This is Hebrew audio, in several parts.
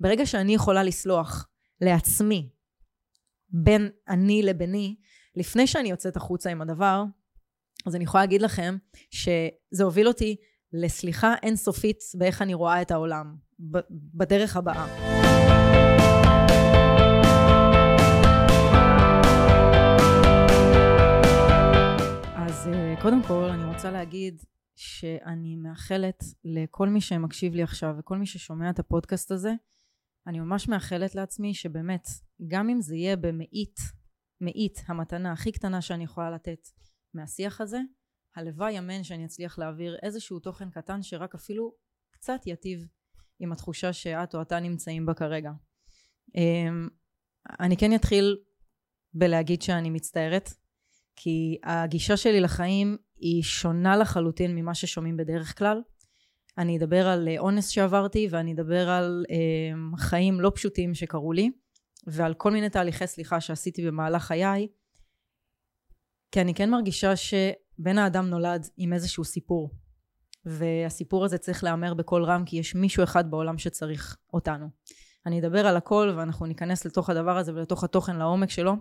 ברגע שאני יכולה לסלוח לעצמי בין אני לביני, לפני שאני יוצאת החוצה עם הדבר, אז אני יכולה להגיד לכם שזה הוביל אותי לסליחה אינסופית באיך אני רואה את העולם, בדרך הבאה. אז אה, קודם כל אני רוצה להגיד שאני מאחלת לכל מי שמקשיב לי עכשיו וכל מי ששומע את הפודקאסט הזה, אני ממש מאחלת לעצמי שבאמת, גם אם זה יהיה במאית, מאית המתנה הכי קטנה שאני יכולה לתת מהשיח הזה, הלוואי אמן שאני אצליח להעביר איזשהו תוכן קטן שרק אפילו קצת יטיב עם התחושה שאת או אתה נמצאים בה כרגע. אמ, אני כן אתחיל בלהגיד שאני מצטערת, כי הגישה שלי לחיים היא שונה לחלוטין ממה ששומעים בדרך כלל. אני אדבר על אונס שעברתי ואני אדבר על אה, חיים לא פשוטים שקרו לי ועל כל מיני תהליכי סליחה שעשיתי במהלך חיי כי אני כן מרגישה שבן האדם נולד עם איזשהו סיפור והסיפור הזה צריך להיאמר בקול רם כי יש מישהו אחד בעולם שצריך אותנו. אני אדבר על הכל ואנחנו ניכנס לתוך הדבר הזה ולתוך התוכן לעומק שלו.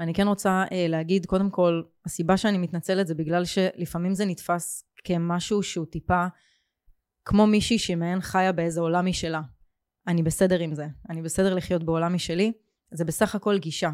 אני כן רוצה אה, להגיד קודם כל הסיבה שאני מתנצלת זה בגלל שלפעמים זה נתפס כמשהו שהוא טיפה כמו מישהי שמעין חיה באיזה עולם משלה. אני בסדר עם זה. אני בסדר לחיות בעולם משלי. זה בסך הכל גישה.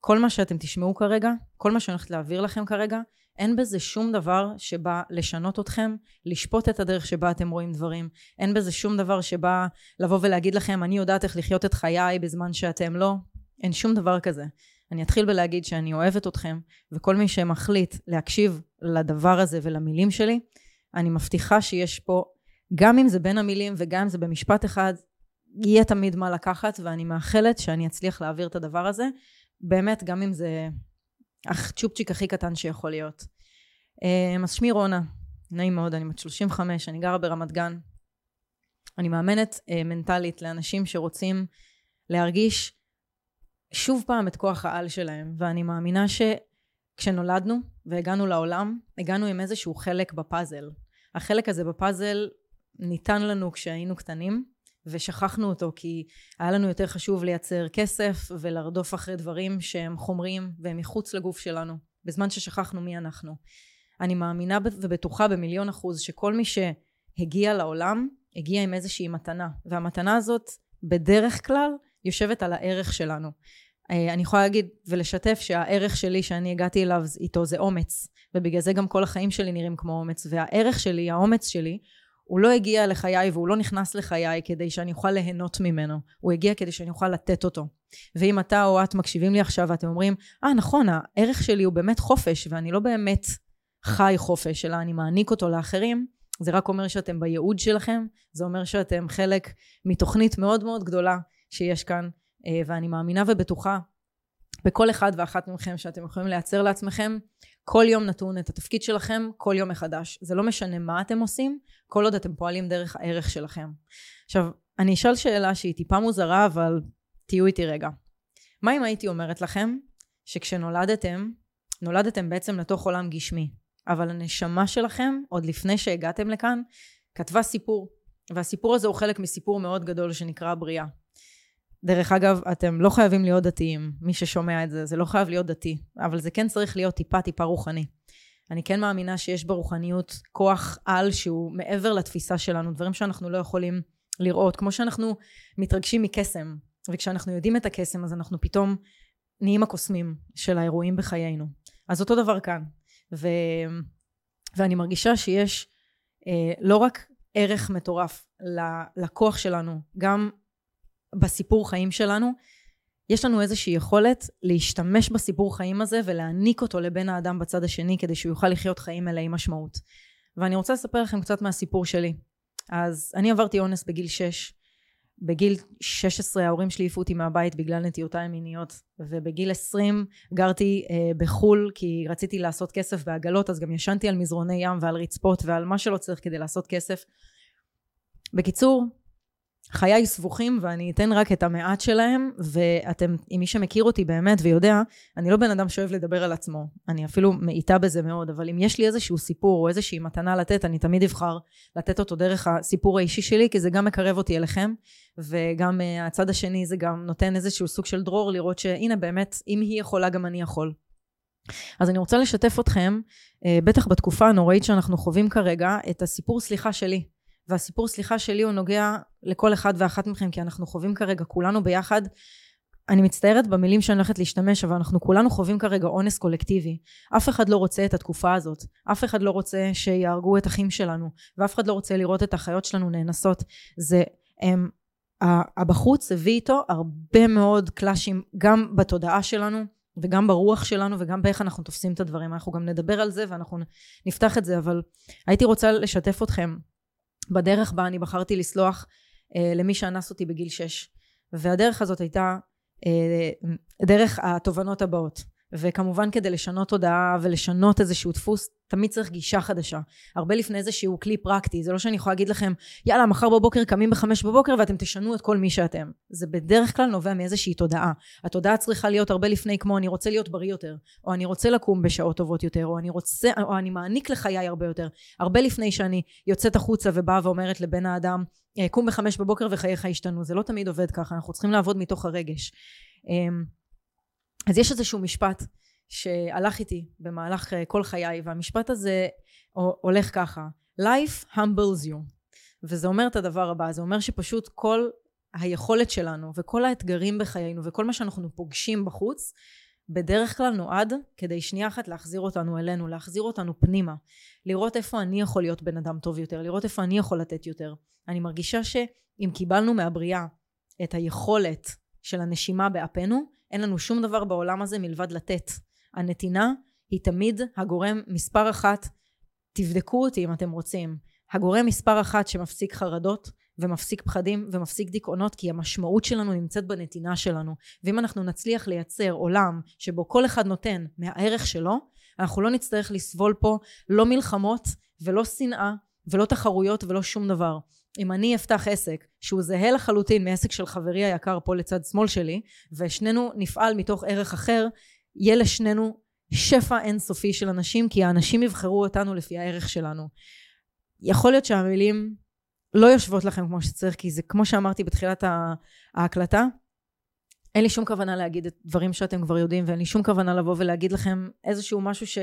כל מה שאתם תשמעו כרגע, כל מה שאני הולכת להעביר לכם כרגע, אין בזה שום דבר שבא לשנות אתכם, לשפוט את הדרך שבה אתם רואים דברים. אין בזה שום דבר שבא לבוא ולהגיד לכם, אני יודעת איך לחיות את חיי בזמן שאתם לא. אין שום דבר כזה. אני אתחיל בלהגיד שאני אוהבת אתכם, וכל מי שמחליט להקשיב לדבר הזה ולמילים שלי, אני מבטיחה שיש פה גם אם זה בין המילים וגם אם זה במשפט אחד, יהיה תמיד מה לקחת, ואני מאחלת שאני אצליח להעביר את הדבר הזה, באמת, גם אם זה הצ'ופצ'יק הכי קטן שיכול להיות. אמ, אז שמי רונה, נעים מאוד, אני בת 35, אני גרה ברמת גן. אני מאמנת אה, מנטלית לאנשים שרוצים להרגיש שוב פעם את כוח העל שלהם, ואני מאמינה שכשנולדנו והגענו לעולם, הגענו עם איזשהו חלק בפאזל. החלק הזה בפאזל ניתן לנו כשהיינו קטנים ושכחנו אותו כי היה לנו יותר חשוב לייצר כסף ולרדוף אחרי דברים שהם חומריים והם מחוץ לגוף שלנו בזמן ששכחנו מי אנחנו. אני מאמינה ובטוחה במיליון אחוז שכל מי שהגיע לעולם הגיע עם איזושהי מתנה והמתנה הזאת בדרך כלל יושבת על הערך שלנו. אה, אני יכולה להגיד ולשתף שהערך שלי שאני הגעתי אליו איתו זה אומץ ובגלל זה גם כל החיים שלי נראים כמו אומץ והערך שלי האומץ שלי הוא לא הגיע לחיי והוא לא נכנס לחיי כדי שאני אוכל ליהנות ממנו, הוא הגיע כדי שאני אוכל לתת אותו. ואם אתה או את מקשיבים לי עכשיו ואתם אומרים, אה ah, נכון, הערך שלי הוא באמת חופש ואני לא באמת חי חופש, אלא אני מעניק אותו לאחרים, זה רק אומר שאתם בייעוד שלכם, זה אומר שאתם חלק מתוכנית מאוד מאוד גדולה שיש כאן, אה, ואני מאמינה ובטוחה בכל אחד ואחת מכם שאתם יכולים לייצר לעצמכם כל יום נתון את התפקיד שלכם כל יום מחדש. זה לא משנה מה אתם עושים, כל עוד אתם פועלים דרך הערך שלכם. עכשיו, אני אשאל שאלה שהיא טיפה מוזרה, אבל תהיו איתי רגע. מה אם הייתי אומרת לכם שכשנולדתם, נולדתם בעצם לתוך עולם גשמי, אבל הנשמה שלכם, עוד לפני שהגעתם לכאן, כתבה סיפור, והסיפור הזה הוא חלק מסיפור מאוד גדול שנקרא בריאה. דרך אגב, אתם לא חייבים להיות דתיים, מי ששומע את זה, זה לא חייב להיות דתי, אבל זה כן צריך להיות טיפה טיפה רוחני. אני כן מאמינה שיש ברוחניות כוח על שהוא מעבר לתפיסה שלנו, דברים שאנחנו לא יכולים לראות, כמו שאנחנו מתרגשים מקסם, וכשאנחנו יודעים את הקסם אז אנחנו פתאום נהיים הקוסמים של האירועים בחיינו. אז אותו דבר כאן. ו... ואני מרגישה שיש אה, לא רק ערך מטורף לכוח שלנו, גם בסיפור חיים שלנו, יש לנו איזושהי יכולת להשתמש בסיפור חיים הזה ולהעניק אותו לבן האדם בצד השני כדי שהוא יוכל לחיות חיים מלאי משמעות. ואני רוצה לספר לכם קצת מהסיפור שלי. אז אני עברתי אונס בגיל 6. בגיל 16 ההורים שלי העיפו אותי מהבית בגלל נטיותיי המיניות ובגיל 20 גרתי אה, בחו"ל כי רציתי לעשות כסף בעגלות אז גם ישנתי על מזרוני ים ועל רצפות ועל מה שלא צריך כדי לעשות כסף. בקיצור חיי סבוכים ואני אתן רק את המעט שלהם, ואתם, אם מי שמכיר אותי באמת ויודע, אני לא בן אדם שאוהב לדבר על עצמו, אני אפילו מאיטה בזה מאוד, אבל אם יש לי איזשהו סיפור או איזושהי מתנה לתת, אני תמיד אבחר לתת אותו דרך הסיפור האישי שלי, כי זה גם מקרב אותי אליכם, וגם uh, הצד השני זה גם נותן איזשהו סוג של דרור לראות שהנה באמת, אם היא יכולה גם אני יכול. אז אני רוצה לשתף אתכם, uh, בטח בתקופה הנוראית שאנחנו חווים כרגע, את הסיפור סליחה שלי. והסיפור סליחה שלי הוא נוגע לכל אחד ואחת מכם, כי אנחנו חווים כרגע כולנו ביחד. אני מצטערת במילים שאני הולכת להשתמש, אבל אנחנו כולנו חווים כרגע אונס קולקטיבי. אף אחד לא רוצה את התקופה הזאת. אף אחד לא רוצה שיהרגו את אחים שלנו, ואף אחד לא רוצה לראות את החיות שלנו נאנסות. זה, הם, הבחוץ הביא איתו הרבה מאוד קלאשים, גם בתודעה שלנו, וגם ברוח שלנו וגם באיך אנחנו תופסים את הדברים אנחנו גם נדבר על זה ואנחנו נפתח את זה אבל הייתי רוצה לשתף אתכם בדרך בה אני בחרתי לסלוח אה, למי שאנס אותי בגיל שש. והדרך הזאת הייתה אה, דרך התובנות הבאות וכמובן כדי לשנות תודעה ולשנות איזשהו דפוס תמיד צריך גישה חדשה. הרבה לפני איזשהו כלי פרקטי זה לא שאני יכולה להגיד לכם יאללה מחר בבוקר קמים בחמש בבוקר ואתם תשנו את כל מי שאתם. זה בדרך כלל נובע מאיזושהי תודעה. התודעה צריכה להיות הרבה לפני כמו אני רוצה להיות בריא יותר או אני רוצה לקום בשעות טובות יותר או אני רוצה או אני מעניק לחיי הרבה יותר הרבה לפני שאני יוצאת החוצה ובאה ואומרת לבן האדם אה, קום בחמש בבוקר וחייך ישתנו זה לא תמיד עובד ככה אנחנו צריכים לעבוד מתוך הרגש. אמ, אז יש איזשהו משפט שהלך איתי במהלך אה, כל חיי והמשפט הזה הולך ככה life humbles you וזה אומר את הדבר הבא זה אומר שפשוט כל היכולת שלנו וכל האתגרים בחיינו וכל מה שאנחנו פוגשים בחוץ בדרך כלל נועד כדי שנייה אחת להחזיר אותנו אלינו, להחזיר אותנו פנימה, לראות איפה אני יכול להיות בן אדם טוב יותר, לראות איפה אני יכול לתת יותר. אני מרגישה שאם קיבלנו מהבריאה את היכולת של הנשימה באפינו, אין לנו שום דבר בעולם הזה מלבד לתת. הנתינה היא תמיד הגורם מספר אחת, תבדקו אותי אם אתם רוצים, הגורם מספר אחת שמפסיק חרדות ומפסיק פחדים ומפסיק דיכאונות כי המשמעות שלנו נמצאת בנתינה שלנו. ואם אנחנו נצליח לייצר עולם שבו כל אחד נותן מהערך שלו אנחנו לא נצטרך לסבול פה לא מלחמות ולא שנאה ולא תחרויות ולא שום דבר אם אני אפתח עסק שהוא זהה לחלוטין מעסק של חברי היקר פה לצד שמאל שלי ושנינו נפעל מתוך ערך אחר יהיה לשנינו שפע אינסופי של אנשים כי האנשים יבחרו אותנו לפי הערך שלנו. יכול להיות שהמילים לא יושבות לכם כמו שצריך כי זה כמו שאמרתי בתחילת ההקלטה אין לי שום כוונה להגיד את דברים שאתם כבר יודעים ואין לי שום כוונה לבוא ולהגיד לכם איזשהו משהו ש...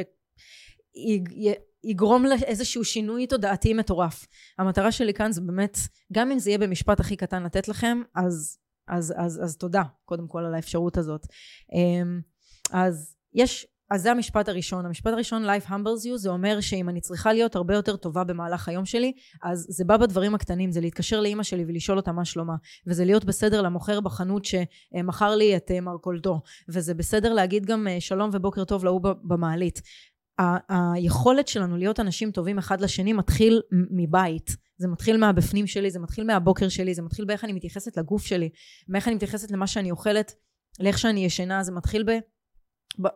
יגרום לאיזשהו שינוי תודעתי מטורף. המטרה שלי כאן זה באמת, גם אם זה יהיה במשפט הכי קטן לתת לכם, אז, אז, אז, אז תודה קודם כל על האפשרות הזאת. אמ, אז יש, אז זה המשפט הראשון. המשפט הראשון, life humbles you, זה אומר שאם אני צריכה להיות הרבה יותר טובה במהלך היום שלי, אז זה בא בדברים הקטנים, זה להתקשר לאימא שלי ולשאול אותה מה שלומה, וזה להיות בסדר למוכר בחנות שמכר לי את אה, מרכולתו, וזה בסדר להגיד גם אה, שלום ובוקר טוב להוא במעלית. היכולת שלנו להיות אנשים טובים אחד לשני מתחיל מבית. זה מתחיל מהבפנים שלי זה מתחיל מהבוקר שלי זה מתחיל באיך אני מתייחסת לגוף שלי מאיך אני מתייחסת למה שאני אוכלת לאיך שאני ישנה זה מתחיל. ב...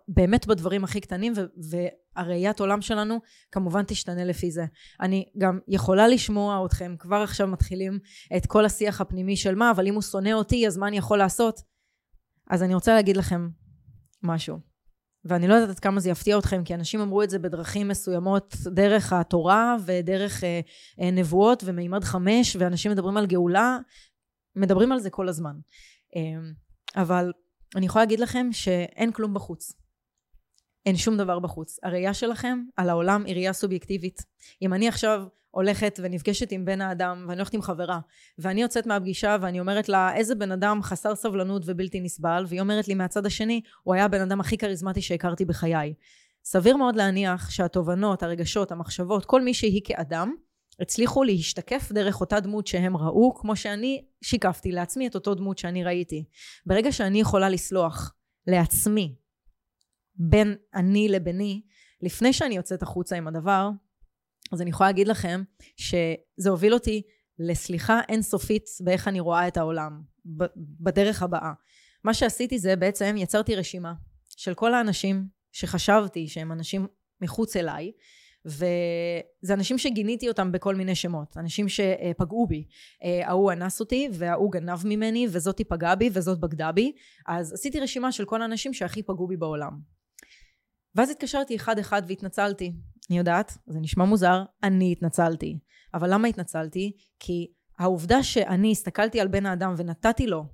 באמת בדברים הכי קטנים ו... והראיית עולם שלנו כמובן תשתנה לפי זה. אני גם יכולה לשמוע אתכם כבר עכשיו מתחילים את כל השיח הפנימי של מה אבל אם הוא שונא אותי אז מה אני יכול לעשות? אז אני רוצה להגיד לכם משהו ואני לא יודעת עד כמה זה יפתיע אתכם, כי אנשים אמרו את זה בדרכים מסוימות, דרך התורה ודרך אה, אה, נבואות ומימד חמש, ואנשים מדברים על גאולה, מדברים על זה כל הזמן. אה, אבל אני יכולה להגיד לכם שאין כלום בחוץ. אין שום דבר בחוץ. הראייה שלכם על העולם היא ראייה סובייקטיבית. אם אני עכשיו הולכת ונפגשת עם בן האדם ואני הולכת עם חברה ואני יוצאת מהפגישה ואני אומרת לה איזה בן אדם חסר סבלנות ובלתי נסבל והיא אומרת לי מהצד השני הוא היה הבן אדם הכי כריזמטי שהכרתי בחיי סביר מאוד להניח שהתובנות הרגשות המחשבות כל מי שהיא כאדם הצליחו להשתקף דרך אותה דמות שהם ראו כמו שאני שיקפתי לעצמי את אותו דמות שאני ראיתי ברגע שאני יכולה לסלוח לעצמי בין אני לביני לפני שאני יוצאת החוצה עם הדבר אז אני יכולה להגיד לכם שזה הוביל אותי לסליחה אינסופית באיך אני רואה את העולם בדרך הבאה. מה שעשיתי זה בעצם יצרתי רשימה של כל האנשים שחשבתי שהם אנשים מחוץ אליי וזה אנשים שגיניתי אותם בכל מיני שמות, אנשים שפגעו בי. אה, ההוא אנס אותי, וההוא גנב ממני, וזאתי פגעה בי, וזאת בגדה בי. אז עשיתי רשימה של כל האנשים שהכי פגעו בי בעולם. ואז התקשרתי אחד אחד והתנצלתי. אני יודעת, זה נשמע מוזר, אני התנצלתי. אבל למה התנצלתי? כי העובדה שאני הסתכלתי על בן האדם ונתתי לו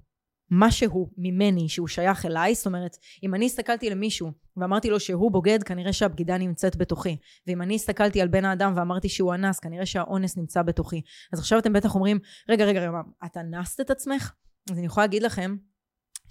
משהו ממני שהוא שייך אליי, זאת אומרת, אם אני הסתכלתי למישהו ואמרתי לו שהוא בוגד, כנראה שהבגידה נמצאת בתוכי. ואם אני הסתכלתי על בן האדם ואמרתי שהוא אנס, כנראה שהאונס נמצא בתוכי. אז עכשיו אתם בטח אומרים, רגע, רגע, רגע, את אנסת את עצמך? אז אני יכולה להגיד לכם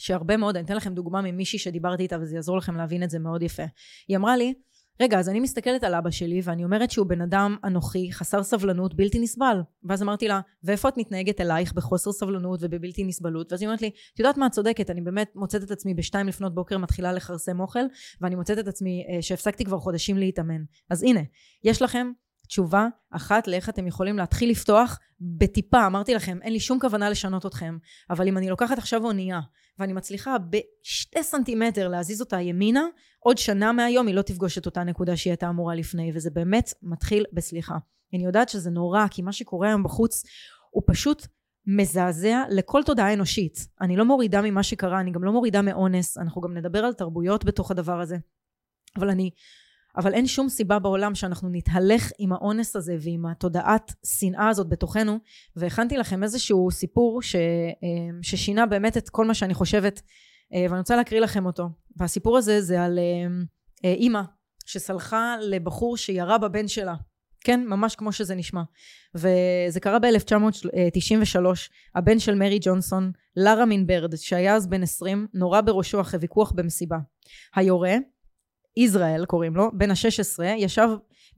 שהרבה מאוד, אני אתן לכם דוגמה ממישהי שדיברתי איתה וזה יעזור לכם להבין את זה מאוד יפה. היא אמרה לי, רגע, אז אני מסתכלת על אבא שלי ואני אומרת שהוא בן אדם אנוכי, חסר סבלנות, בלתי נסבל. ואז אמרתי לה, ואיפה את מתנהגת אלייך בחוסר סבלנות ובבלתי נסבלות? ואז היא אומרת לי, את יודעת מה, את צודקת, אני באמת מוצאת את עצמי בשתיים לפנות בוקר מתחילה לכרסם אוכל, ואני מוצאת את עצמי אה, שהפסקתי כבר חודשים להתאמן. אז הנה, יש לכם תשובה אחת לאיך אתם יכולים להתחיל לפתוח בטיפה, אמרתי לכם, אין לי שום כוונה לשנות אתכם, אבל אם אני לוקחת עכשיו אונייה ואני מצליחה בשתי סנטימטר להזיז אותה ימינה, עוד שנה מהיום היא לא תפגוש את אותה נקודה שהיא הייתה אמורה לפני, וזה באמת מתחיל בסליחה. אני יודעת שזה נורא, כי מה שקורה היום בחוץ הוא פשוט מזעזע לכל תודעה אנושית. אני לא מורידה ממה שקרה, אני גם לא מורידה מאונס, אנחנו גם נדבר על תרבויות בתוך הדבר הזה. אבל אני אבל אין שום סיבה בעולם שאנחנו נתהלך עם האונס הזה ועם התודעת שנאה הזאת בתוכנו. והכנתי לכם איזשהו סיפור ש, אה, ששינה באמת את כל מה שאני חושבת אה, ואני רוצה להקריא לכם אותו. והסיפור הזה זה על אה, אימא שסלחה לבחור שירה בבן שלה. כן? ממש כמו שזה נשמע. וזה קרה ב-1993. הבן של מרי ג'ונסון לארה מינברד שהיה אז בן 20 נורה בראשו אחרי ויכוח במסיבה. היורה ישראל קוראים לו, בן ה-16, ישב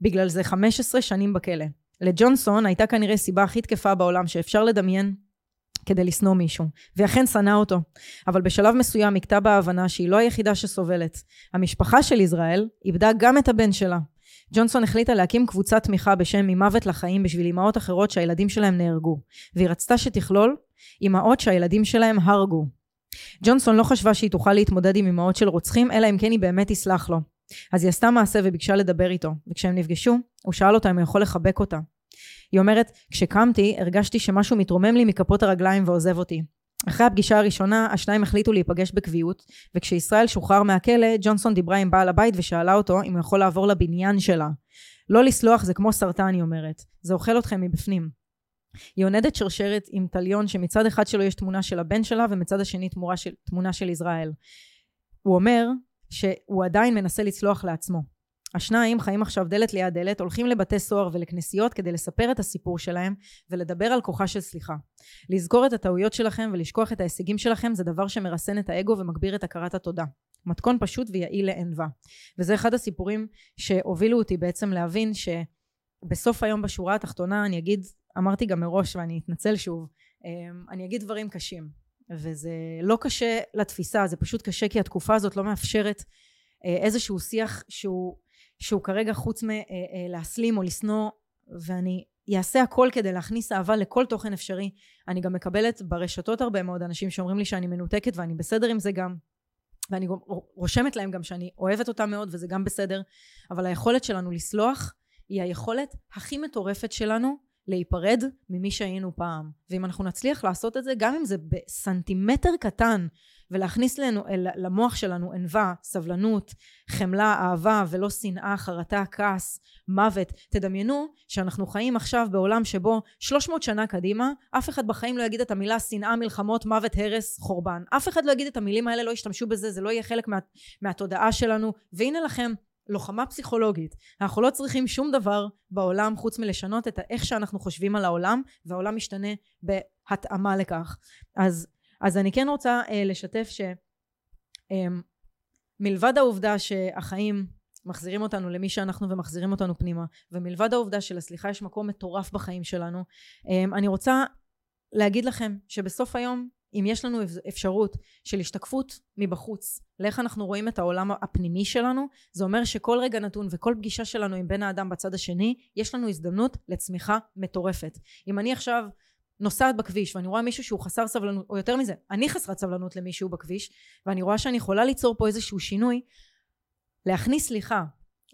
בגלל זה 15 שנים בכלא. לג'ונסון הייתה כנראה סיבה הכי תקפה בעולם שאפשר לדמיין כדי לשנוא מישהו, ואכן שנא אותו. אבל בשלב מסוים הכתה בהבנה שהיא לא היחידה שסובלת. המשפחה של ישראל איבדה גם את הבן שלה. ג'ונסון החליטה להקים קבוצת תמיכה בשם ממוות לחיים בשביל אמהות אחרות שהילדים שלהם נהרגו, והיא רצתה שתכלול אמהות שהילדים שלהם הרגו. ג'ונסון לא חשבה שהיא תוכל להתמודד עם אמהות של רוצחים, אלא אם כן היא באמת תסלח לו. אז היא עשתה מעשה וביקשה לדבר איתו, וכשהם נפגשו, הוא שאל אותה אם הוא יכול לחבק אותה. היא אומרת, כשקמתי, הרגשתי שמשהו מתרומם לי מכפות הרגליים ועוזב אותי. אחרי הפגישה הראשונה, השניים החליטו להיפגש בקביעות, וכשישראל שוחרר מהכלא, ג'ונסון דיברה עם בעל הבית ושאלה אותו אם הוא יכול לעבור לבניין שלה. לא לסלוח זה כמו סרטן, היא אומרת. זה אוכל אתכם מבפנים. היא עונדת שרשרת עם טליון שמצד אחד שלו יש תמונה של הבן שלה ומצד השני תמונה של, תמונה של ישראל. הוא אומר שהוא עדיין מנסה לצלוח לעצמו. השניים חיים עכשיו דלת ליד דלת, הולכים לבתי סוהר ולכנסיות כדי לספר את הסיפור שלהם ולדבר על כוחה של סליחה. לזכור את הטעויות שלכם ולשכוח את ההישגים שלכם זה דבר שמרסן את האגו ומגביר את הכרת התודה. מתכון פשוט ויעיל לענווה. וזה אחד הסיפורים שהובילו אותי בעצם להבין שבסוף היום בשורה התחתונה אני אגיד, אמרתי גם מראש ואני אתנצל שוב, אמ, אני אגיד דברים קשים. וזה לא קשה לתפיסה, זה פשוט קשה כי התקופה הזאת לא מאפשרת אה, איזשהו שיח שהוא, שהוא כרגע חוץ מלהסלים אה, או לשנוא, ואני אעשה הכל כדי להכניס אהבה לכל תוכן אפשרי. אני גם מקבלת ברשתות הרבה מאוד אנשים שאומרים לי שאני מנותקת ואני בסדר עם זה גם. ואני רושמת להם גם שאני אוהבת אותם מאוד וזה גם בסדר, אבל היכולת שלנו לסלוח היא היכולת הכי מטורפת שלנו להיפרד ממי שהיינו פעם. ואם אנחנו נצליח לעשות את זה, גם אם זה בסנטימטר קטן, ולהכניס לנו, למוח שלנו ענווה, סבלנות, חמלה, אהבה, ולא שנאה, חרטה, כעס, מוות. תדמיינו שאנחנו חיים עכשיו בעולם שבו 300 שנה קדימה, אף אחד בחיים לא יגיד את המילה שנאה, מלחמות, מוות, הרס, חורבן. אף אחד לא יגיד את המילים האלה, לא ישתמשו בזה, זה לא יהיה חלק מה, מהתודעה שלנו. והנה לכם לוחמה פסיכולוגית. אנחנו לא צריכים שום דבר בעולם חוץ מלשנות את איך שאנחנו חושבים על העולם, והעולם משתנה בהתאמה לכך. אז, אז אני כן רוצה אה, לשתף שמלבד אה, העובדה שהחיים מחזירים אותנו למי שאנחנו ומחזירים אותנו פנימה, ומלבד העובדה שלסליחה יש מקום מטורף בחיים שלנו, אה, אני רוצה להגיד לכם שבסוף היום אם יש לנו אפשרות של השתקפות מבחוץ לאיך אנחנו רואים את העולם הפנימי שלנו זה אומר שכל רגע נתון וכל פגישה שלנו עם בן האדם בצד השני יש לנו הזדמנות לצמיחה מטורפת. אם אני עכשיו נוסעת בכביש ואני רואה מישהו שהוא חסר סבלנות או יותר מזה אני חסרת סבלנות למישהו בכביש ואני רואה שאני יכולה ליצור פה איזשהו שינוי להכניס סליחה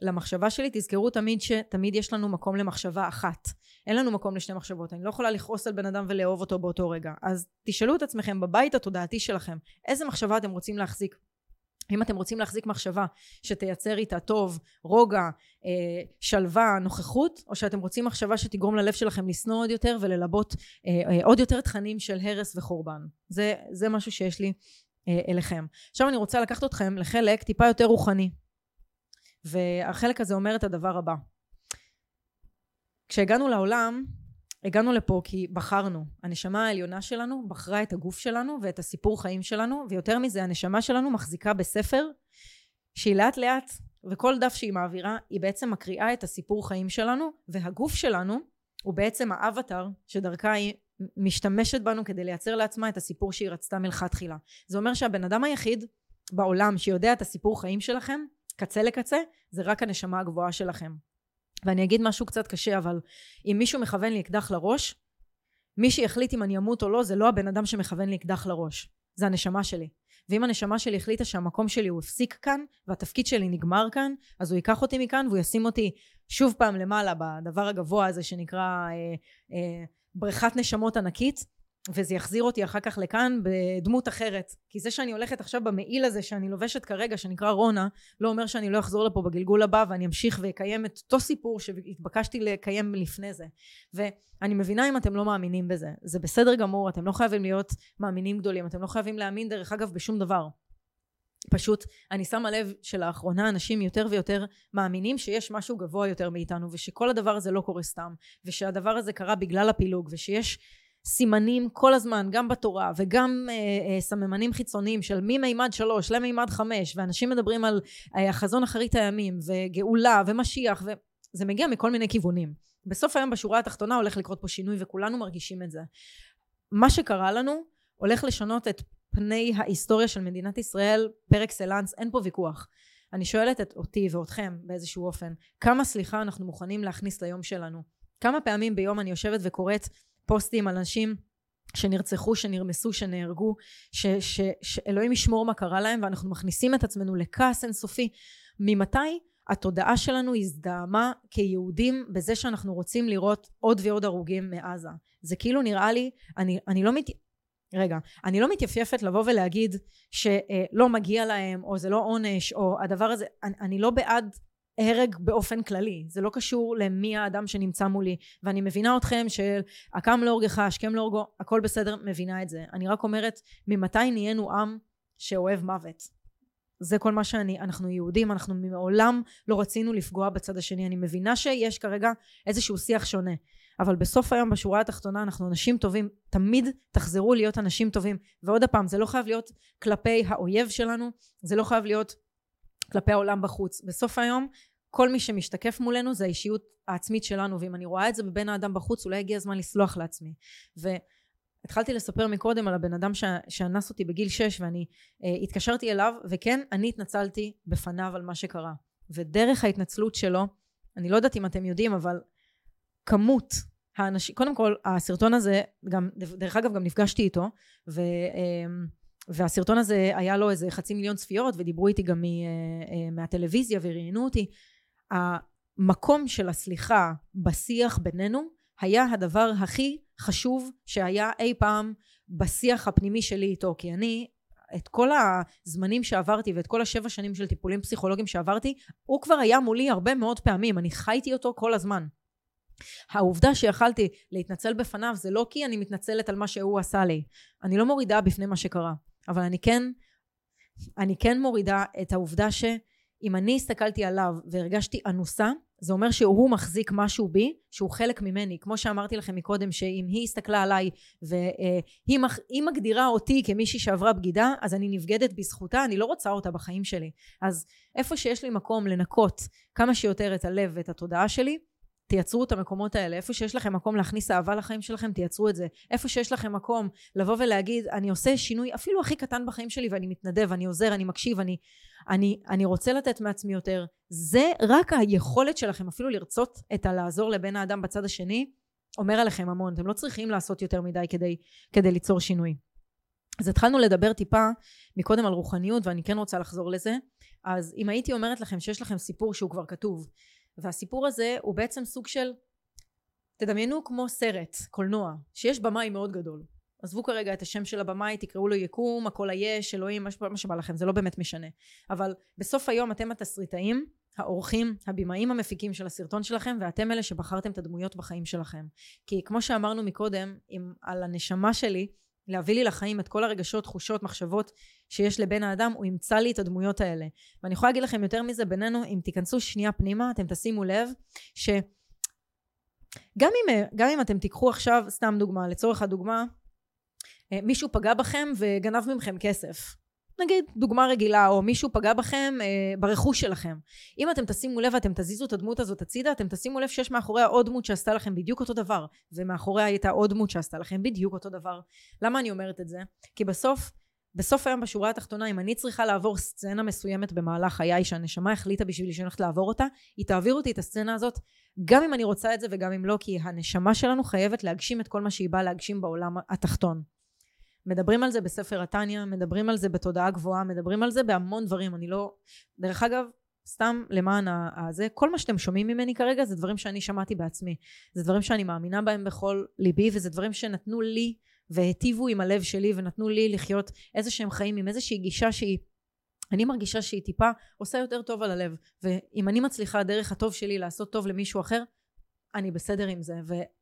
למחשבה שלי, תזכרו תמיד שתמיד יש לנו מקום למחשבה אחת. אין לנו מקום לשתי מחשבות. אני לא יכולה לכעוס על בן אדם ולאהוב אותו באותו רגע. אז תשאלו את עצמכם בבית התודעתי שלכם, איזה מחשבה אתם רוצים להחזיק? אם אתם רוצים להחזיק מחשבה שתייצר איתה טוב, רוגע, אה, שלווה, נוכחות, או שאתם רוצים מחשבה שתגרום ללב שלכם לשנוא עוד יותר וללבות אה, אה, עוד יותר תכנים של הרס וחורבן. זה, זה משהו שיש לי אה, אליכם. עכשיו אני רוצה לקחת אתכם לחלק טיפה יותר רוחני. והחלק הזה אומר את הדבר הבא. כשהגענו לעולם, הגענו לפה כי בחרנו. הנשמה העליונה שלנו בחרה את הגוף שלנו ואת הסיפור חיים שלנו, ויותר מזה, הנשמה שלנו מחזיקה בספר שהיא לאט לאט, וכל דף שהיא מעבירה, היא בעצם מקריאה את הסיפור חיים שלנו, והגוף שלנו הוא בעצם האבטר שדרכה היא משתמשת בנו כדי לייצר לעצמה את הסיפור שהיא רצתה מלכתחילה. זה אומר שהבן אדם היחיד בעולם שיודע את הסיפור חיים שלכם, קצה לקצה, זה רק הנשמה הגבוהה שלכם. ואני אגיד משהו קצת קשה, אבל אם מישהו מכוון לי אקדח לראש, מי שיחליט אם אני אמות או לא, זה לא הבן אדם שמכוון לי אקדח לראש, זה הנשמה שלי. ואם הנשמה שלי החליטה שהמקום שלי הוא הפסיק כאן, והתפקיד שלי נגמר כאן, אז הוא ייקח אותי מכאן והוא ישים אותי שוב פעם למעלה בדבר הגבוה הזה שנקרא אה, אה, בריכת נשמות ענקית, וזה יחזיר אותי אחר כך לכאן בדמות אחרת. כי זה שאני הולכת עכשיו במעיל הזה שאני לובשת כרגע, שנקרא רונה, לא אומר שאני לא אחזור לפה בגלגול הבא ואני אמשיך ואקיים את אותו סיפור שהתבקשתי לקיים לפני זה. ואני מבינה אם אתם לא מאמינים בזה. זה בסדר גמור, אתם לא חייבים להיות מאמינים גדולים, אתם לא חייבים להאמין דרך אגב בשום דבר. פשוט אני שמה לב שלאחרונה אנשים יותר ויותר מאמינים שיש משהו גבוה יותר מאיתנו ושכל הדבר הזה לא קורה סתם ושהדבר הזה קרה בגלל הפילוג ושיש סימנים כל הזמן גם בתורה וגם אה, אה, סממנים חיצוניים של ממימד שלוש למימד חמש ואנשים מדברים על אה, החזון אחרית הימים וגאולה ומשיח וזה מגיע מכל מיני כיוונים. בסוף היום בשורה התחתונה הולך לקרות פה שינוי וכולנו מרגישים את זה. מה שקרה לנו הולך לשנות את פני ההיסטוריה של מדינת ישראל פר אקסלנס אין פה ויכוח. אני שואלת את אותי ואתכם באיזשהו אופן כמה סליחה אנחנו מוכנים להכניס ליום שלנו? כמה פעמים ביום אני יושבת וקוראת פוסטים על אנשים שנרצחו, שנרמסו, שנהרגו, ש, ש, שאלוהים ישמור מה קרה להם ואנחנו מכניסים את עצמנו לכעס אינסופי. ממתי התודעה שלנו הזדהמה כיהודים בזה שאנחנו רוצים לראות עוד ועוד הרוגים מעזה? זה כאילו נראה לי, אני, אני לא מת... רגע, אני לא מתייפייפת לבוא ולהגיד שלא מגיע להם או זה לא עונש או הדבר הזה, אני, אני לא בעד הרג באופן כללי. זה לא קשור למי האדם שנמצא מולי. ואני מבינה אתכם של הקם להורגך השכם להורגו הכל בסדר מבינה את זה. אני רק אומרת ממתי נהיינו עם שאוהב מוות? זה כל מה שאני אנחנו יהודים אנחנו מעולם לא רצינו לפגוע בצד השני. אני מבינה שיש כרגע איזשהו שיח שונה. אבל בסוף היום בשורה התחתונה אנחנו אנשים טובים. תמיד תחזרו להיות אנשים טובים. ועוד פעם זה לא חייב להיות כלפי האויב שלנו זה לא חייב להיות כלפי העולם בחוץ. בסוף היום כל מי שמשתקף מולנו זה האישיות העצמית שלנו ואם אני רואה את זה בבין האדם בחוץ אולי הגיע הזמן לסלוח לעצמי. והתחלתי לספר מקודם על הבן אדם שאנס אותי בגיל 6 ואני אה, התקשרתי אליו וכן אני התנצלתי בפניו על מה שקרה. ודרך ההתנצלות שלו אני לא יודעת אם אתם יודעים אבל כמות האנשים קודם כל הסרטון הזה גם דרך אגב גם נפגשתי איתו ו... אה, והסרטון הזה היה לו איזה חצי מיליון צפיות ודיברו איתי גם אה, אה, מהטלוויזיה וראיינו אותי המקום של הסליחה בשיח בינינו היה הדבר הכי חשוב שהיה אי פעם בשיח הפנימי שלי איתו כי אני את כל הזמנים שעברתי ואת כל השבע שנים של טיפולים פסיכולוגיים שעברתי הוא כבר היה מולי הרבה מאוד פעמים אני חייתי אותו כל הזמן. העובדה שיכלתי להתנצל בפניו זה לא כי אני מתנצלת על מה שהוא עשה לי. אני לא מורידה בפני מה שקרה אבל אני כן אני כן מורידה את העובדה שאם אני הסתכלתי עליו והרגשתי אנוסה זה אומר שהוא מחזיק משהו בי שהוא חלק ממני כמו שאמרתי לכם מקודם שאם היא הסתכלה עליי והיא. מגדירה אותי כמישהי שעברה בגידה אז אני נבגדת בזכותה אני לא רוצה אותה בחיים שלי אז איפה שיש לי מקום לנקות כמה שיותר את הלב ואת התודעה שלי תייצרו את המקומות האלה. איפה שיש לכם מקום להכניס אהבה לחיים שלכם תייצרו את זה. איפה שיש לכם מקום לבוא ולהגיד אני עושה שינוי אפילו הכי קטן בחיים שלי ואני מתנדב אני עוזר אני מקשיב אני אני, אני רוצה לתת מעצמי יותר. זה רק היכולת שלכם אפילו לרצות את הלעזור לבן האדם בצד השני אומר עליכם המון. אתם לא צריכים לעשות יותר מדי כדי, כדי ליצור שינוי. אז התחלנו לדבר טיפה מקודם על רוחניות ואני כן רוצה לחזור לזה. אז אם הייתי אומרת לכם שיש לכם סיפור שהוא כבר כתוב והסיפור הזה הוא בעצם סוג של תדמיינו כמו סרט קולנוע שיש במאי מאוד גדול. עזבו כרגע את השם של הבמאי תקראו לו יקום הכל היש אלוהים מה שבא לכם זה לא באמת משנה. אבל בסוף היום אתם התסריטאים האורחים, הבימאים המפיקים של הסרטון שלכם ואתם אלה שבחרתם את הדמויות בחיים שלכם. כי כמו שאמרנו מקודם עם, על הנשמה שלי להביא לי לחיים את כל הרגשות, תחושות, מחשבות שיש לבן האדם, הוא ימצא לי את הדמויות האלה. ואני יכולה להגיד לכם יותר מזה בינינו, אם תיכנסו שנייה פנימה, אתם תשימו לב שגם אם, גם אם אתם תיקחו עכשיו, סתם דוגמה, לצורך הדוגמה, אה, מישהו פגע בכם וגנב מכם כסף. נגיד דוגמה רגילה או מישהו פגע בכם אה, ברכוש שלכם. אם אתם תשימו לב ואתם תזיזו את הדמות הזאת הצידה אתם תשימו לב שיש מאחוריה עוד דמות שעשתה לכם בדיוק אותו דבר. ומאחוריה הייתה עוד דמות שעשתה לכם בדיוק אותו דבר. למה אני אומרת את זה? כי בסוף בסוף היום בשורה התחתונה אם אני צריכה לעבור סצנה מסוימת במהלך חיי שהנשמה החליטה בשבילי שאני הולכת לעבור אותה היא תעביר אותי את הסצנה הזאת גם אם אני רוצה את זה וגם אם לא כי הנשמה שלנו חייבת להגשים את כל מה שהיא באה להגשים בעולם התחתון מדברים על זה בספר התניא, מדברים על זה בתודעה גבוהה, מדברים על זה בהמון דברים, אני לא... דרך אגב, סתם למען הזה, כל מה שאתם שומעים ממני כרגע זה דברים שאני שמעתי בעצמי. זה דברים שאני מאמינה בהם בכל ליבי, וזה דברים שנתנו לי והיטיבו עם הלב שלי ונתנו לי לחיות איזה שהם חיים עם איזושהי גישה שהיא אני מרגישה שהיא טיפה עושה יותר טוב על הלב. ואם אני מצליחה דרך הטוב שלי לעשות טוב למישהו אחר אני בסדר עם זה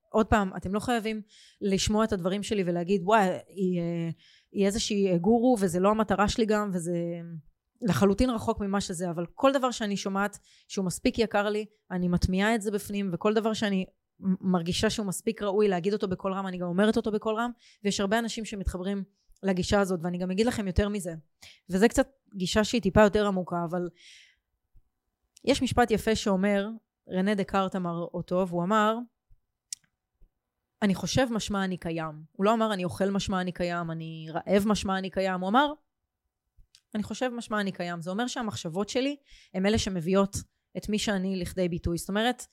עוד פעם, אתם לא חייבים לשמוע את הדברים שלי ולהגיד וואי, היא, אה, היא איזושהי גורו וזה לא המטרה שלי גם וזה לחלוטין רחוק ממה שזה, אבל כל דבר שאני שומעת שהוא מספיק יקר לי, אני מטמיעה את זה בפנים וכל דבר שאני מרגישה שהוא מספיק ראוי להגיד אותו בקול רם, אני גם אומרת אותו בקול רם ויש הרבה אנשים שמתחברים לגישה הזאת ואני גם אגיד לכם יותר מזה וזה קצת גישה שהיא טיפה יותר עמוקה אבל יש משפט יפה שאומר רנה דקארט אמר אותו והוא אמר אני חושב משמע אני קיים. הוא לא אמר אני אוכל משמע אני קיים, אני רעב משמע אני קיים, הוא אמר אני חושב משמע אני קיים. זה אומר שהמחשבות שלי הם אלה שמביאות את מי שאני לכדי ביטוי. זאת אומרת,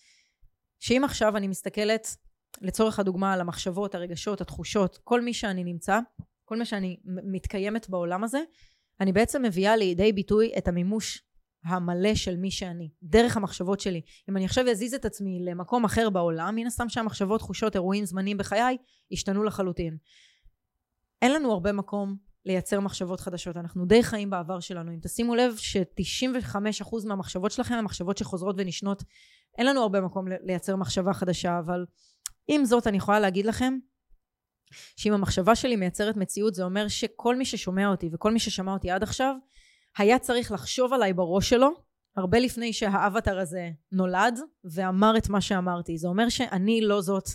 שאם עכשיו אני מסתכלת לצורך הדוגמה על המחשבות, הרגשות, התחושות, כל מי שאני נמצא, כל מה שאני מתקיימת בעולם הזה, אני בעצם מביאה לידי ביטוי את המימוש המלא של מי שאני, דרך המחשבות שלי. אם אני עכשיו אזיז את עצמי למקום אחר בעולם, מן הסתם שהמחשבות, תחושות, אירועים, זמנים בחיי השתנו לחלוטין. אין לנו הרבה מקום לייצר מחשבות חדשות, אנחנו די חיים בעבר שלנו. אם תשימו לב ש-95% מהמחשבות שלכם הן מחשבות שחוזרות ונשנות, אין לנו הרבה מקום לייצר מחשבה חדשה, אבל עם זאת אני יכולה להגיד לכם שאם המחשבה שלי מייצרת מציאות זה אומר שכל מי ששומע אותי וכל מי ששמע אותי עד עכשיו היה צריך לחשוב עליי בראש שלו הרבה לפני שהאבטר הזה נולד ואמר את מה שאמרתי. זה אומר שאני לא זאת.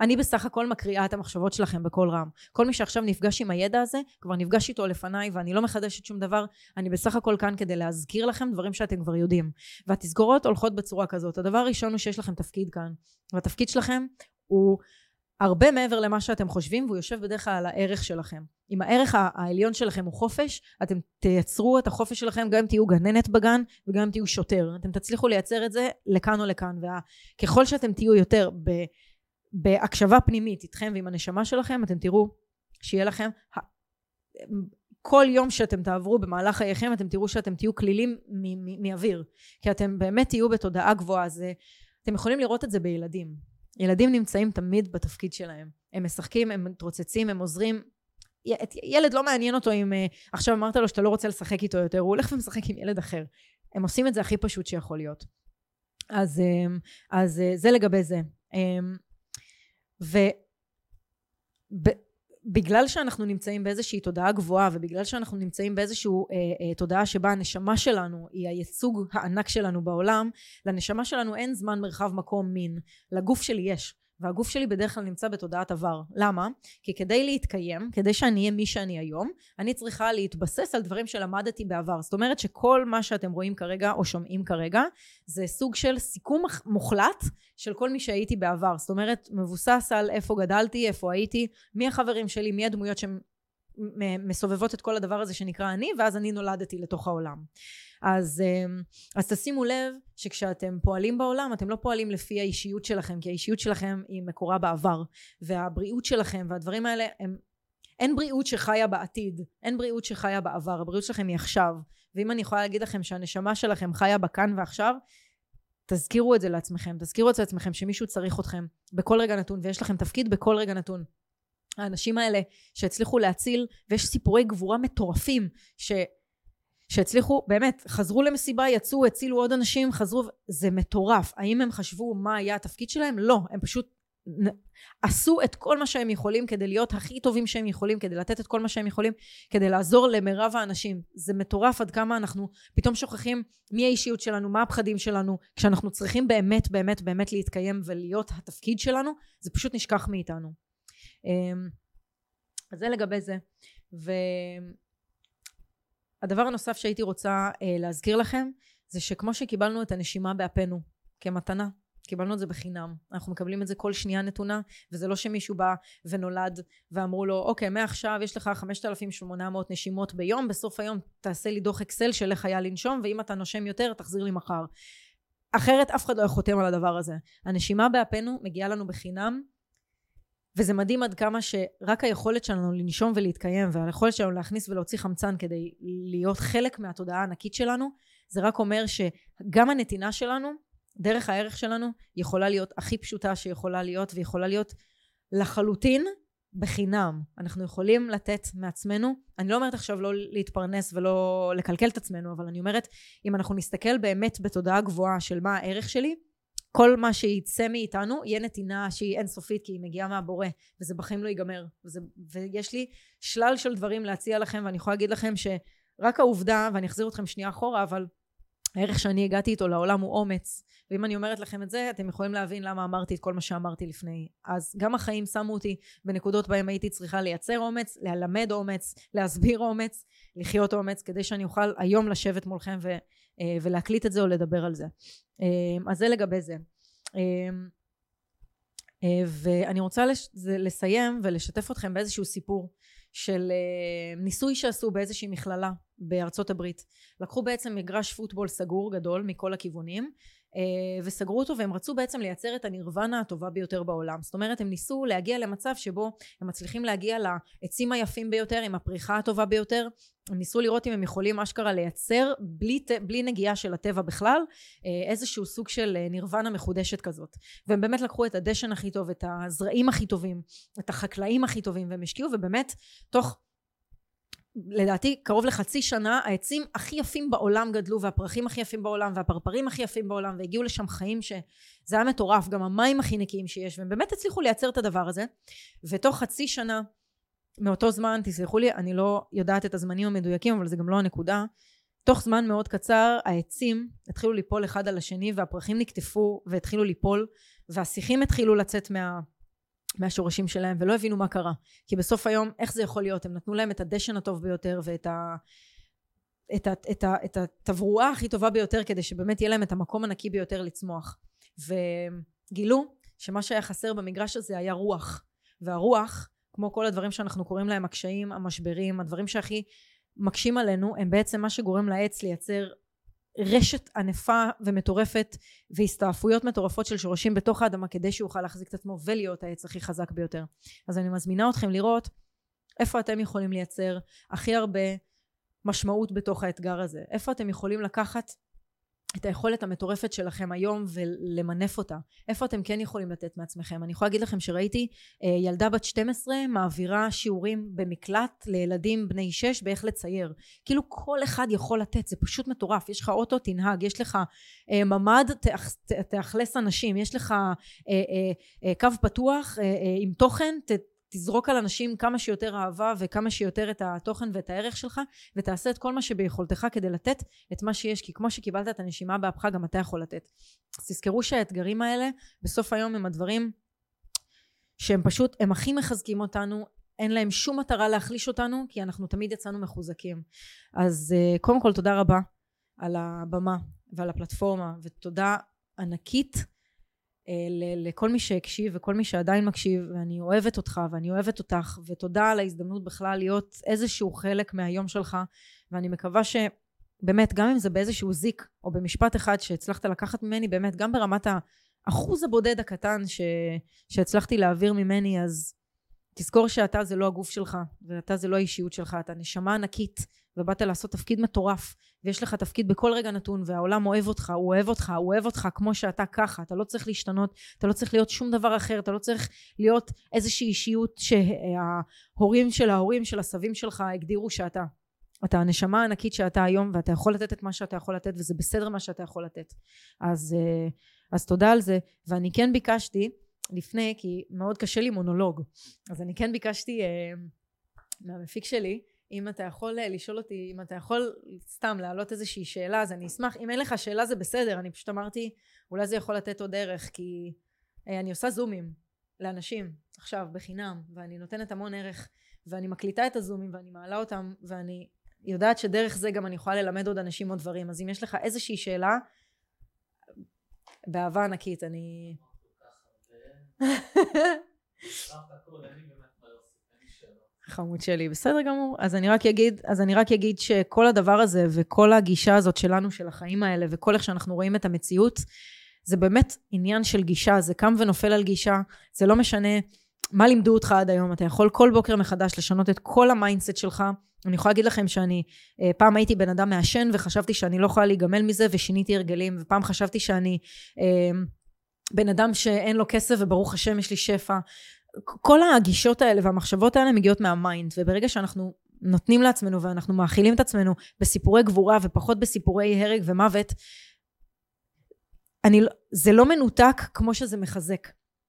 אני בסך הכל מקריאה את המחשבות שלכם בקול רם. כל מי שעכשיו נפגש עם הידע הזה, כבר נפגש איתו לפניי ואני לא מחדשת שום דבר. אני בסך הכל כאן כדי להזכיר לכם דברים שאתם כבר יודעים. והתסגורות הולכות בצורה כזאת. הדבר הראשון הוא שיש לכם תפקיד כאן. והתפקיד שלכם הוא הרבה מעבר למה שאתם חושבים והוא יושב בדרך כלל על הערך שלכם. אם הערך העליון שלכם הוא חופש, אתם תייצרו את החופש שלכם גם אם תהיו גננת בגן וגם אם תהיו שוטר. אתם תצליחו לייצר את זה לכאן או לכאן. וככל שאתם תהיו יותר ב, בהקשבה פנימית איתכם ועם הנשמה שלכם, אתם תראו שיהיה לכם כל יום שאתם תעברו במהלך חייכם אתם תראו שאתם תהיו כלילים מאוויר כי אתם באמת תהיו בתודעה גבוהה זה אתם יכולים לראות את זה בילדים ילדים נמצאים תמיד בתפקיד שלהם. הם משחקים, הם מתרוצצים, הם עוזרים. ילד לא מעניין אותו אם uh, עכשיו אמרת לו שאתה לא רוצה לשחק איתו יותר, הוא הולך ומשחק עם ילד אחר. הם עושים את זה הכי פשוט שיכול להיות. אז, um, אז uh, זה לגבי זה. ו... בגלל שאנחנו נמצאים באיזושהי תודעה גבוהה ובגלל שאנחנו נמצאים באיזושהי אה, אה, תודעה שבה הנשמה שלנו היא הייצוג הענק שלנו בעולם לנשמה שלנו אין זמן מרחב מקום מין לגוף שלי יש והגוף שלי בדרך כלל נמצא בתודעת עבר. למה? כי כדי להתקיים, כדי שאני אהיה מי שאני היום, אני צריכה להתבסס על דברים שלמדתי בעבר. זאת אומרת שכל מה שאתם רואים כרגע או שומעים כרגע, זה סוג של סיכום מוחלט של כל מי שהייתי בעבר. זאת אומרת, מבוסס על איפה גדלתי, איפה הייתי, מי החברים שלי, מי הדמויות שמסובבות את כל הדבר הזה שנקרא אני, ואז אני נולדתי לתוך העולם. אז, אמ, אז תשימו לב שכשאתם פועלים בעולם אתם לא פועלים לפי האישיות שלכם כי האישיות שלכם היא מקורה בעבר והבריאות שלכם והדברים האלה הם אין בריאות שחיה בעתיד, אין בריאות שחיה בעבר, הבריאות שלכם היא עכשיו. ואם אני יכולה להגיד לכם שהנשמה שלכם חיה בכאן ועכשיו, תזכירו את זה לעצמכם, תזכירו את זה לעצמכם שמישהו צריך אתכם בכל רגע נתון, ויש לכם תפקיד בכל רגע נתון. האנשים האלה שהצליחו להציל, ויש סיפורי גבורה מטורפים, ש... שהצליחו, באמת, חזרו למסיבה, יצאו, הצילו עוד אנשים, חזרו, זה מטורף. האם הם חשבו מה היה התפקיד שלהם? לא, הם פשוט עשו את כל מה שהם יכולים כדי להיות הכי טובים שהם יכולים, כדי לתת את כל מה שהם יכולים, כדי לעזור למרב האנשים. זה מטורף עד כמה אנחנו פתאום שוכחים מי האישיות שלנו, מה הפחדים שלנו, כשאנחנו צריכים באמת באמת באמת להתקיים ולהיות התפקיד שלנו, זה פשוט נשכח מאיתנו. אמ, אז זה לגבי זה. והדבר הנוסף שהייתי רוצה אה, להזכיר לכם, זה שכמו שקיבלנו את הנשימה באפינו כמתנה, קיבלנו את זה בחינם. אנחנו מקבלים את זה כל שנייה נתונה, וזה לא שמישהו בא ונולד ואמרו לו, אוקיי, מעכשיו יש לך 5,800 נשימות ביום, בסוף היום תעשה לי דוח אקסל של איך היה לנשום, ואם אתה נושם יותר, תחזיר לי מחר. אחרת אף אחד לא חותם על הדבר הזה. הנשימה באפינו מגיעה לנו בחינם, וזה מדהים עד כמה שרק היכולת שלנו לנשום ולהתקיים, והיכולת שלנו להכניס ולהוציא חמצן כדי להיות חלק מהתודעה הענקית שלנו, זה רק אומר שגם הנתינה שלנו דרך הערך שלנו יכולה להיות הכי פשוטה שיכולה להיות ויכולה להיות לחלוטין בחינם. אנחנו יכולים לתת מעצמנו. אני לא אומרת עכשיו לא להתפרנס ולא לקלקל את עצמנו, אבל אני אומרת, אם אנחנו נסתכל באמת בתודעה גבוהה של מה הערך שלי, כל מה שיצא מאיתנו יהיה נתינה שהיא אינסופית כי היא מגיעה מהבורא וזה בחיים לא ייגמר. וזה, ויש לי שלל של דברים להציע לכם ואני יכולה להגיד לכם שרק העובדה ואני אחזיר אתכם שנייה אחורה אבל הערך שאני הגעתי איתו לעולם הוא אומץ. ואם אני אומרת לכם את זה אתם יכולים להבין למה אמרתי את כל מה שאמרתי לפני. אז גם החיים שמו אותי בנקודות בהם הייתי צריכה לייצר אומץ ללמד אומץ להסביר אומץ לחיות אומץ כדי שאני אוכל היום לשבת מולכם ו, אה, ולהקליט את זה או לדבר על זה. אה, אז זה לגבי זה. אה, ואני רוצה לסיים ולשתף אתכם באיזשהו סיפור של ניסוי שעשו באיזושהי מכללה בארצות הברית. לקחו בעצם מגרש פוטבול סגור גדול מכל הכיוונים אה, וסגרו אותו והם רצו בעצם לייצר את הנירוונה הטובה ביותר בעולם. זאת אומרת הם ניסו להגיע למצב שבו הם מצליחים להגיע לעצים היפים ביותר עם הפריחה הטובה ביותר. הם ניסו לראות אם הם יכולים אשכרה לייצר בלי, בלי נגיעה של הטבע בכלל אה, איזשהו סוג של אה, נירוונה מחודשת כזאת. והם באמת לקחו את הדשן הכי טוב את הזרעים הכי טובים את החקלאים הכי טובים והם השקיעו ובאמת תוך לדעתי קרוב לחצי שנה העצים הכי יפים בעולם גדלו והפרחים הכי יפים בעולם והפרפרים הכי יפים בעולם והגיעו לשם חיים שזה היה מטורף גם המים הכי נקיים שיש והם באמת הצליחו לייצר את הדבר הזה. ותוך חצי שנה מאותו זמן תסלחו לי אני לא יודעת את הזמנים המדויקים אבל זה גם לא הנקודה. תוך זמן מאוד קצר העצים התחילו ליפול אחד על השני והפרחים נקטפו והתחילו ליפול והשיחים התחילו לצאת מה מהשורשים שלהם ולא הבינו מה קרה. כי בסוף היום איך זה יכול להיות? הם נתנו להם את הדשן הטוב ביותר ואת ה... את, ה, את, ה, את התברואה הכי טובה ביותר כדי שבאמת יהיה להם את המקום הנקי ביותר לצמוח. וגילו שמה שהיה חסר במגרש הזה היה רוח. והרוח כמו כל הדברים שאנחנו קוראים להם הקשיים המשברים הדברים שהכי מקשים עלינו הם בעצם מה שגורם לעץ לייצר רשת ענפה ומטורפת והסתעפויות מטורפות של שורשים בתוך האדמה כדי שהוא יוכל להחזיק את עצמו ולהיות העץ הכי חזק ביותר. אז אני מזמינה אתכם לראות איפה אתם יכולים לייצר הכי הרבה משמעות בתוך האתגר הזה. איפה אתם יכולים לקחת את היכולת המטורפת שלכם היום ולמנף אותה. איפה אתם כן יכולים לתת מעצמכם? אני יכולה להגיד לכם שראיתי אה, ילדה בת 12 מעבירה שיעורים במקלט לילדים בני 6 באיך לצייר. כאילו כל אחד יכול לתת, זה פשוט מטורף. יש לך אוטו, תנהג, יש לך אה, ממ"ד, תאכלס אנשים, יש לך אה, קו פתוח עם תוכן, תזרוק על אנשים כמה שיותר אהבה וכמה שיותר את התוכן ואת הערך שלך ותעשה את כל מה שביכולתך כדי לתת את מה שיש כי כמו שקיבלת את הנשימה באפך גם אתה יכול לתת. אז תזכרו שהאתגרים האלה בסוף היום הם הדברים שהם פשוט הם הכי מחזקים אותנו אין להם שום מטרה להחליש אותנו כי אנחנו תמיד יצאנו מחוזקים. אז uh, קודם כל תודה רבה על הבמה ועל הפלטפורמה ותודה ענקית אה, לכל מי שהקשיב וכל מי שעדיין מקשיב ואני אוהבת אותך ואני אוהבת אותך ותודה על ההזדמנות בכלל להיות איזשהו חלק מהיום שלך ואני מקווה שבאמת גם אם זה באיזשהו זיק או במשפט אחד שהצלחת לקחת ממני באמת גם ברמת האחוז הבודד הקטן ש, שהצלחתי להעביר ממני אז תזכור שאתה זה לא הגוף שלך, ואתה זה לא האישיות שלך, אתה נשמה ענקית, ובאת לעשות תפקיד מטורף, ויש לך תפקיד בכל רגע נתון, והעולם אוהב אותך, הוא אוהב אותך, הוא אוהב אותך כמו שאתה ככה, אתה לא צריך להשתנות, אתה לא צריך להיות שום דבר אחר, אתה לא צריך להיות איזושהי אישיות שההורים של ההורים של הסבים שלך הגדירו שאתה. אתה הנשמה הענקית שאתה היום, ואתה יכול לתת את מה שאתה יכול לתת, וזה בסדר מה שאתה יכול לתת. אז, אה, אז תודה על זה, ואני כן ביקשתי, לפני, כי מאוד קשה לי מונולוג, אז אני כן ביקשתי אה, מהמפיק שלי, אם אתה יכול אה, לשאול אותי, אם אתה יכול סתם להעלות איזושהי שאלה, אז אני אשמח. אם אין לך שאלה זה בסדר, אני פשוט אמרתי, אולי זה יכול לתת עוד ערך, כי אה, אני עושה זומים לאנשים עכשיו בחינם, ואני נותנת המון ערך, ואני מקליטה את הזומים ואני מעלה אותם, ואני יודעת שדרך זה גם אני יכולה ללמד עוד אנשים עוד דברים. אז אם יש לך איזושהי שאלה, באהבה ענקית, אני... חמוד שלי, בסדר גמור. אז אני רק אגיד, אז אני רק אגיד שכל הדבר הזה וכל הגישה הזאת שלנו, של החיים האלה, וכל איך שאנחנו רואים את המציאות, זה באמת עניין של גישה, זה קם ונופל על גישה, זה לא משנה מה לימדו אותך עד היום, אתה יכול כל בוקר מחדש לשנות את כל ה mindset שלך. אני יכולה להגיד לכם שאני, אה, פעם הייתי בן אדם מעשן וחשבתי שאני לא יכולה להיגמל מזה ושיניתי הרגלים, ופעם חשבתי שאני אה, בן אדם שאין לו כסף וברוך השם יש לי שפע. כל הגישות האלה והמחשבות האלה מגיעות מה mind, וברגע שאנחנו נותנים לעצמנו ואנחנו מאכילים את עצמנו בסיפורי גבורה ופחות בסיפורי הרג ומוות, אני, לא, זה לא מנותק כמו שזה מחזק.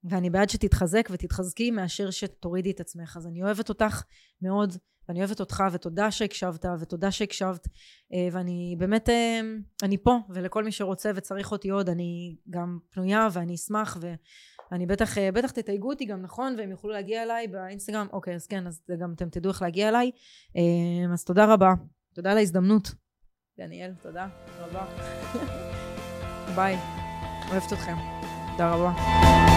ואני בעד שתתחזק ותתחזקי מאשר שתורידי את עצמך. אז אני אוהבת אותך מאוד, ואני אוהבת אותך, ותודה שהקשבת, ותודה שהקשבת, אה, ואני באמת, אה, אני פה, ולכל מי שרוצה וצריך אותי עוד, אני גם פנויה ואני אשמח, ואני בטח, אה, בטח תתייגו אותי גם נכון, והם יוכלו להגיע אליי באינסטגרם, אוקיי, אז כן, אז גם אתם תדעו איך להגיע אליי. אז תודה רבה, תודה על ההזדמנות. דניאל, תודה רבה. ביי, אוהבת אתכם. תודה רבה.